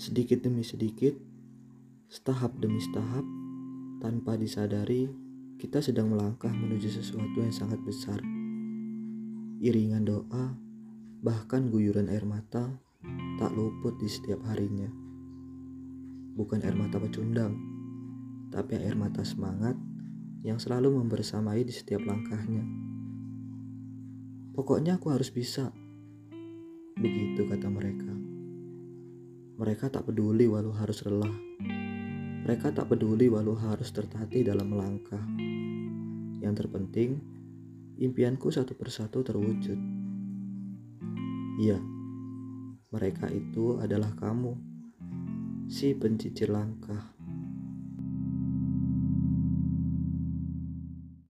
Sedikit demi sedikit, setahap demi setahap, tanpa disadari, kita sedang melangkah menuju sesuatu yang sangat besar. Iringan doa, bahkan guyuran air mata, tak luput di setiap harinya. Bukan air mata pecundang, tapi air mata semangat yang selalu membersamai di setiap langkahnya. Pokoknya aku harus bisa. Begitu kata mereka. Mereka tak peduli walau harus lelah. Mereka tak peduli walau harus tertatih dalam melangkah. Yang terpenting, impianku satu persatu terwujud. Iya, mereka itu adalah kamu, si pencicir langkah.